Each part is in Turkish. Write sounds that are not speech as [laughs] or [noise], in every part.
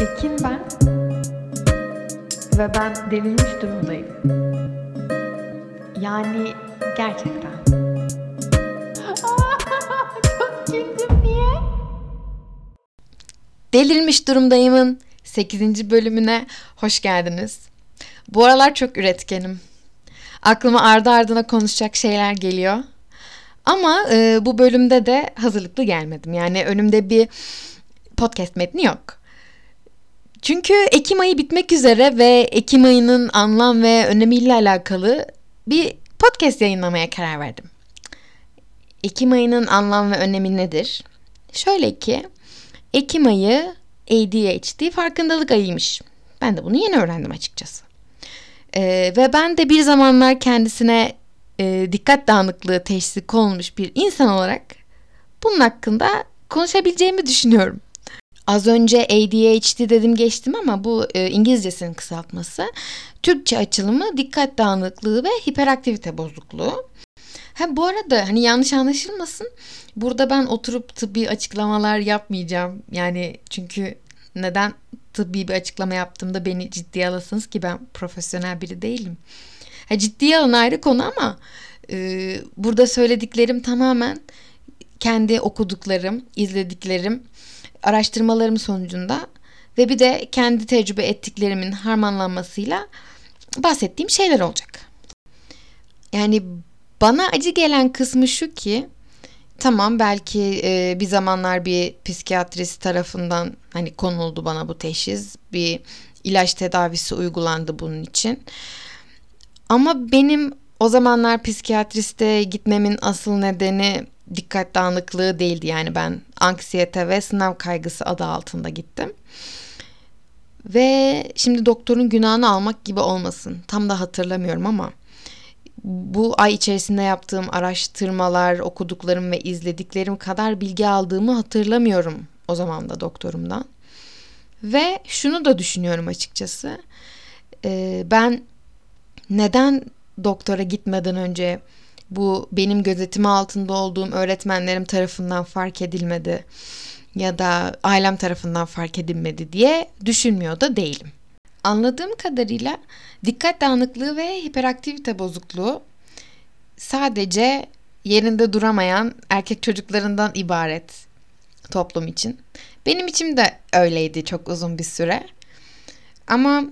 Ekin ben ve ben delirmiş durumdayım. Yani gerçekten. [laughs] Çok güldüm niye? Delirmiş durumdayımın 8. bölümüne hoş geldiniz. Bu aralar çok üretkenim. Aklıma ardı ardına konuşacak şeyler geliyor. Ama e, bu bölümde de hazırlıklı gelmedim. Yani önümde bir podcast metni yok. Çünkü Ekim ayı bitmek üzere ve Ekim ayının anlam ve önemiyle alakalı bir podcast yayınlamaya karar verdim. Ekim ayının anlam ve önemi nedir? Şöyle ki, Ekim ayı ADHD farkındalık ayıymış. Ben de bunu yeni öğrendim açıkçası. Ee, ve ben de bir zamanlar kendisine e, dikkat dağınıklığı teşhisi konulmuş bir insan olarak bunun hakkında konuşabileceğimi düşünüyorum. Az önce ADHD dedim geçtim ama bu e, İngilizcesinin kısaltması. Türkçe açılımı dikkat dağınıklığı ve hiperaktivite bozukluğu. Ha bu arada hani yanlış anlaşılmasın. Burada ben oturup tıbbi açıklamalar yapmayacağım. Yani çünkü neden tıbbi bir açıklama yaptığımda beni ciddiye alasınız ki ben profesyonel biri değilim. Ha, ciddiye alın ayrı konu ama e, burada söylediklerim tamamen kendi okuduklarım, izlediklerim, araştırmalarım sonucunda ve bir de kendi tecrübe ettiklerimin harmanlanmasıyla bahsettiğim şeyler olacak. Yani bana acı gelen kısmı şu ki tamam belki e, bir zamanlar bir psikiyatrist tarafından hani konuldu bana bu teşhis bir ilaç tedavisi uygulandı bunun için. Ama benim o zamanlar psikiyatriste gitmemin asıl nedeni dikkat dağınıklığı değildi. Yani ben anksiyete ve sınav kaygısı adı altında gittim. Ve şimdi doktorun günahını almak gibi olmasın. Tam da hatırlamıyorum ama bu ay içerisinde yaptığım araştırmalar, okuduklarım ve izlediklerim kadar bilgi aldığımı hatırlamıyorum o zaman da doktorumdan. Ve şunu da düşünüyorum açıkçası. Ee, ben neden doktora gitmeden önce bu benim gözetimi altında olduğum öğretmenlerim tarafından fark edilmedi ya da ailem tarafından fark edilmedi diye düşünmüyor da değilim. Anladığım kadarıyla dikkat dağınıklığı ve hiperaktivite bozukluğu sadece yerinde duramayan erkek çocuklarından ibaret toplum için. Benim için de öyleydi çok uzun bir süre. Ama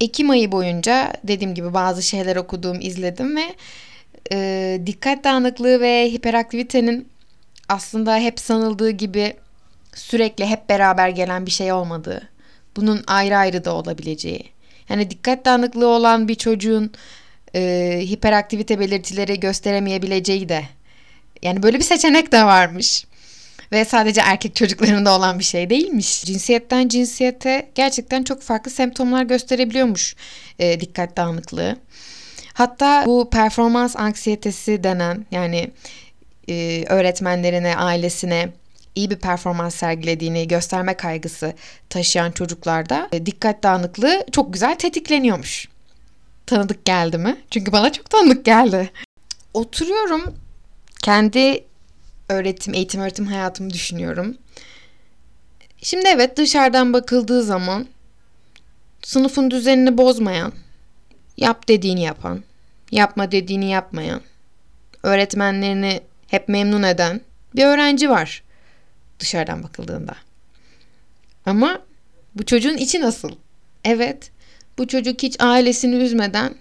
Ekim ayı boyunca dediğim gibi bazı şeyler okudum, izledim ve e, dikkat dağınıklığı ve hiperaktivitenin aslında hep sanıldığı gibi sürekli hep beraber gelen bir şey olmadığı, bunun ayrı ayrı da olabileceği. Yani dikkat dağınıklığı olan bir çocuğun e, hiperaktivite belirtileri gösteremeyebileceği de. Yani böyle bir seçenek de varmış. Ve sadece erkek çocuklarında olan bir şey değilmiş. Cinsiyetten cinsiyete gerçekten çok farklı semptomlar gösterebiliyormuş e, dikkat dağınıklığı. Hatta bu performans anksiyetesi denen yani e, öğretmenlerine, ailesine iyi bir performans sergilediğini gösterme kaygısı taşıyan çocuklarda e, dikkat dağınıklığı çok güzel tetikleniyormuş. Tanıdık geldi mi? Çünkü bana çok tanıdık geldi. Oturuyorum kendi öğretim, eğitim öğretim hayatımı düşünüyorum. Şimdi evet dışarıdan bakıldığı zaman sınıfın düzenini bozmayan, yap dediğini yapan, yapma dediğini yapmayan, öğretmenlerini hep memnun eden bir öğrenci var dışarıdan bakıldığında. Ama bu çocuğun içi nasıl? Evet, bu çocuk hiç ailesini üzmeden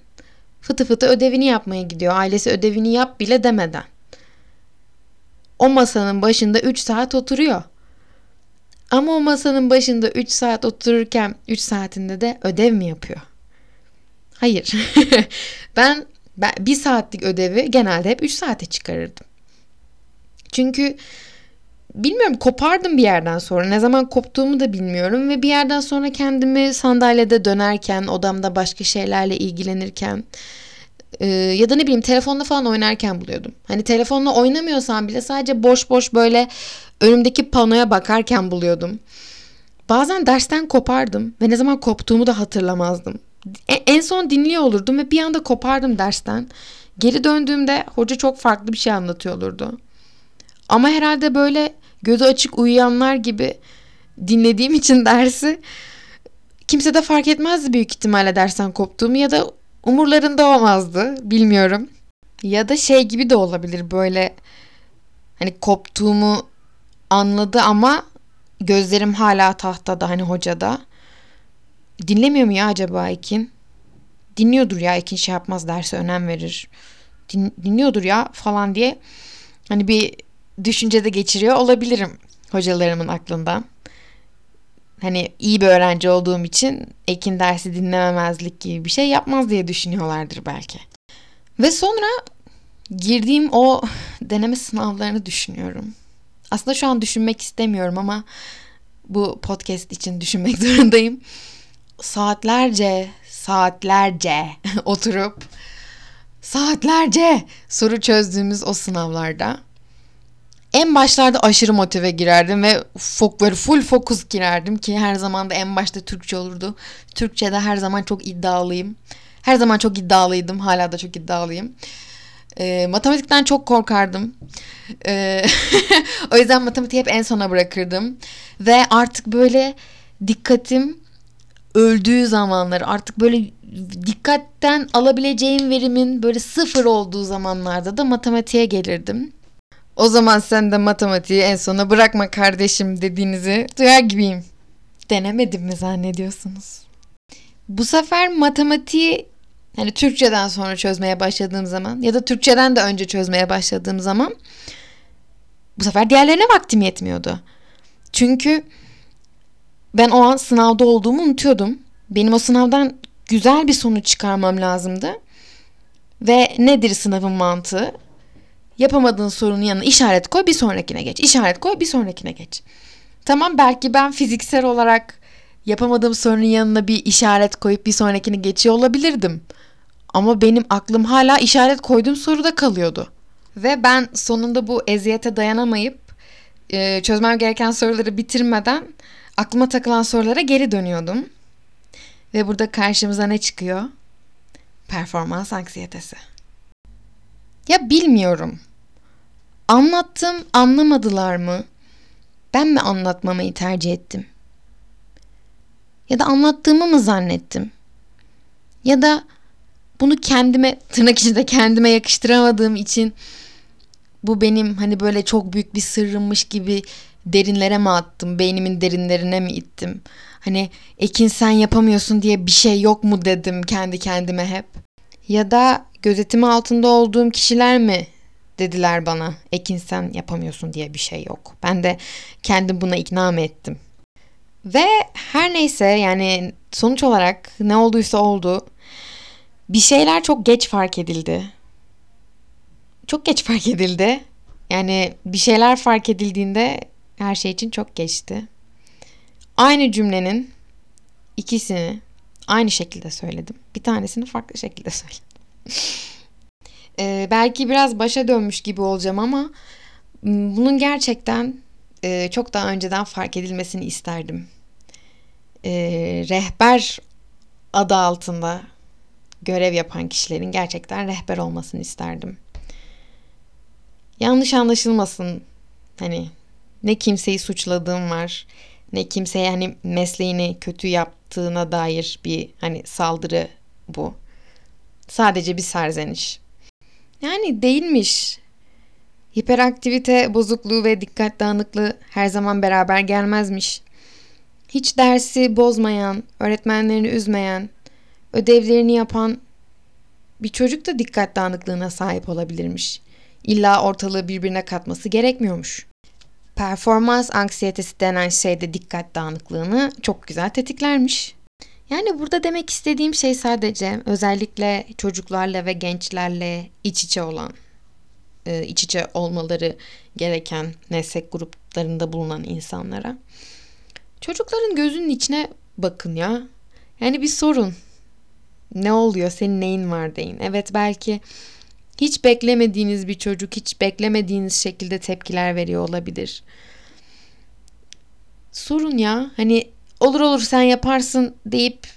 fıtı fıtı ödevini yapmaya gidiyor. Ailesi ödevini yap bile demeden. O masanın başında 3 saat oturuyor. Ama o masanın başında 3 saat otururken 3 saatinde de ödev mi yapıyor? Hayır. [laughs] ben, ben bir saatlik ödevi genelde hep 3 saate çıkarırdım. Çünkü bilmiyorum kopardım bir yerden sonra. Ne zaman koptuğumu da bilmiyorum ve bir yerden sonra kendimi sandalyede dönerken, odamda başka şeylerle ilgilenirken e, ya da ne bileyim telefonla falan oynarken buluyordum. Hani telefonla oynamıyorsam bile sadece boş boş böyle önümdeki panoya bakarken buluyordum. Bazen dersten kopardım ve ne zaman koptuğumu da hatırlamazdım. E, en son dinliyor olurdum ve bir anda kopardım dersten. Geri döndüğümde hoca çok farklı bir şey anlatıyor olurdu. Ama herhalde böyle gözü açık uyuyanlar gibi dinlediğim için [laughs] dersi kimse de fark etmezdi büyük ihtimalle dersten koptuğumu ya da umurlarında olmazdı. Bilmiyorum. Ya da şey gibi de olabilir böyle hani koptuğumu anladı ama gözlerim hala tahtada hani hocada. Dinlemiyor mu ya acaba Ekin? Dinliyordur ya Ekin şey yapmaz derse önem verir. Din, dinliyordur ya falan diye hani bir düşüncede geçiriyor olabilirim hocalarımın aklından. Hani iyi bir öğrenci olduğum için Ekin dersi dinlememezlik gibi bir şey yapmaz diye düşünüyorlardır belki. Ve sonra girdiğim o deneme sınavlarını düşünüyorum. Aslında şu an düşünmek istemiyorum ama bu podcast için düşünmek [laughs] zorundayım. Saatlerce, saatlerce [laughs] oturup saatlerce soru çözdüğümüz o sınavlarda en başlarda aşırı motive girerdim ve fok böyle full fokus girerdim ki her zaman da en başta Türkçe olurdu. Türkçe'de her zaman çok iddialıyım. Her zaman çok iddialıydım. Hala da çok iddialıyım. E, matematikten çok korkardım. E, [laughs] o yüzden matematiği hep en sona bırakırdım. Ve artık böyle dikkatim öldüğü zamanlar artık böyle dikkatten alabileceğim verimin böyle sıfır olduğu zamanlarda da matematiğe gelirdim. O zaman sen de matematiği en sona bırakma kardeşim dediğinizi duyar gibiyim. Denemedim mi zannediyorsunuz? Bu sefer matematiği hani Türkçeden sonra çözmeye başladığım zaman ya da Türkçeden de önce çözmeye başladığım zaman bu sefer diğerlerine vaktim yetmiyordu. Çünkü ben o an sınavda olduğumu unutuyordum. Benim o sınavdan güzel bir sonuç çıkarmam lazımdı. Ve nedir sınavın mantığı? Yapamadığın sorunun yanına işaret koy bir sonrakine geç. İşaret koy bir sonrakine geç. Tamam belki ben fiziksel olarak yapamadığım sorunun yanına bir işaret koyup bir sonrakini geçiyor olabilirdim. Ama benim aklım hala işaret koyduğum soruda kalıyordu. Ve ben sonunda bu eziyete dayanamayıp çözmem gereken soruları bitirmeden aklıma takılan sorulara geri dönüyordum. Ve burada karşımıza ne çıkıyor? Performans anksiyetesi. Ya bilmiyorum. Anlattım, anlamadılar mı? Ben mi anlatmamayı tercih ettim? Ya da anlattığımı mı zannettim? Ya da bunu kendime tırnak içinde kendime yakıştıramadığım için bu benim hani böyle çok büyük bir sırrımmış gibi derinlere mi attım? Beynimin derinlerine mi ittim? Hani Ekin sen yapamıyorsun diye bir şey yok mu dedim kendi kendime hep. Ya da gözetimi altında olduğum kişiler mi dediler bana Ekin sen yapamıyorsun diye bir şey yok. Ben de kendim buna ikna mı ettim? Ve her neyse yani sonuç olarak ne olduysa oldu. Bir şeyler çok geç fark edildi. Çok geç fark edildi. Yani bir şeyler fark edildiğinde her şey için çok geçti. Aynı cümlenin ikisini aynı şekilde söyledim. Bir tanesini farklı şekilde [laughs] söyledim. ee, belki biraz başa dönmüş gibi olacağım ama bunun gerçekten e, çok daha önceden fark edilmesini isterdim. E, rehber adı altında görev yapan kişilerin gerçekten rehber olmasını isterdim. Yanlış anlaşılmasın. Hani ne kimseyi suçladığım var ne kimseye hani mesleğini kötü yaptığına dair bir hani saldırı bu. Sadece bir serzeniş. Yani değilmiş. Hiperaktivite bozukluğu ve dikkat dağınıklığı her zaman beraber gelmezmiş. Hiç dersi bozmayan, öğretmenlerini üzmeyen, ödevlerini yapan bir çocuk da dikkat dağınıklığına sahip olabilirmiş. İlla ortalığı birbirine katması gerekmiyormuş. Performans anksiyetesi denen şey de dikkat dağınıklığını çok güzel tetiklermiş. Yani burada demek istediğim şey sadece özellikle çocuklarla ve gençlerle iç içe olan, e, iç içe olmaları gereken meslek gruplarında bulunan insanlara. Çocukların gözünün içine bakın ya. Yani bir sorun. Ne oluyor? Senin neyin var deyin. Evet belki hiç beklemediğiniz bir çocuk hiç beklemediğiniz şekilde tepkiler veriyor olabilir. Sorun ya. Hani olur olur sen yaparsın deyip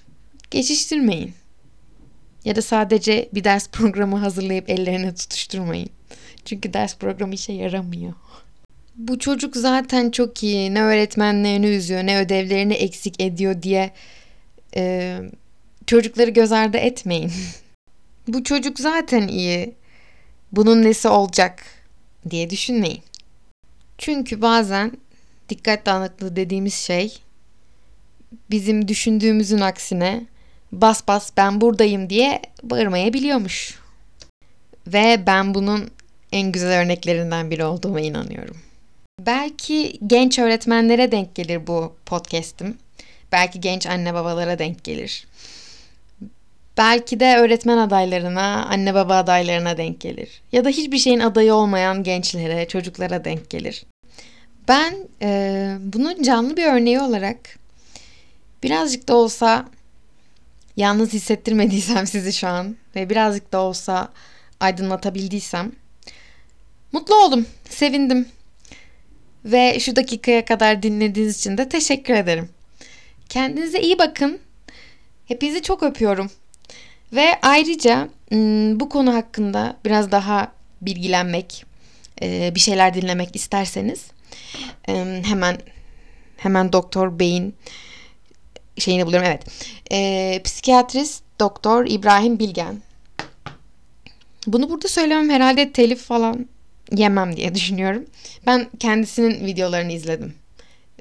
geçiştirmeyin. Ya da sadece bir ders programı hazırlayıp ellerine tutuşturmayın. Çünkü ders programı işe yaramıyor. bu çocuk zaten çok iyi, ne öğretmenlerini üzüyor, ne ödevlerini eksik ediyor diye e, çocukları göz ardı etmeyin. [laughs] bu çocuk zaten iyi, bunun nesi olacak diye düşünmeyin. Çünkü bazen dikkat dağınıklığı dediğimiz şey bizim düşündüğümüzün aksine bas bas ben buradayım diye bağırmayabiliyormuş. Ve ben bunun en güzel örneklerinden biri olduğuma inanıyorum. Belki genç öğretmenlere denk gelir bu podcast'im. Belki genç anne babalara denk gelir. Belki de öğretmen adaylarına, anne baba adaylarına denk gelir. Ya da hiçbir şeyin adayı olmayan gençlere, çocuklara denk gelir. Ben e, bunun canlı bir örneği olarak birazcık da olsa yalnız hissettirmediysem [laughs] sizi şu an ve birazcık da olsa aydınlatabildiysem mutlu oldum, sevindim. Ve şu dakikaya kadar dinlediğiniz için de teşekkür ederim. Kendinize iyi bakın. Hepinizi çok öpüyorum. Ve ayrıca ım, bu konu hakkında biraz daha bilgilenmek, bir şeyler dinlemek isterseniz hemen hemen Doktor Bey'in şeyini buluyorum. Evet. Psikiyatrist Doktor İbrahim Bilgen. Bunu burada söylemem herhalde telif falan yemem diye düşünüyorum. Ben kendisinin videolarını izledim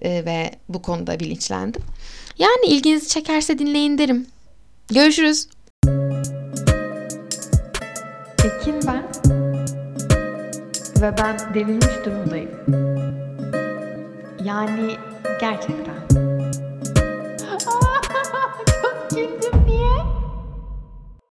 ve bu konuda bilinçlendim. Yani ilginizi çekerse dinleyin derim. Görüşürüz. Ekin ben. Ve ben delirmiş durumdayım. Yani gerçekten.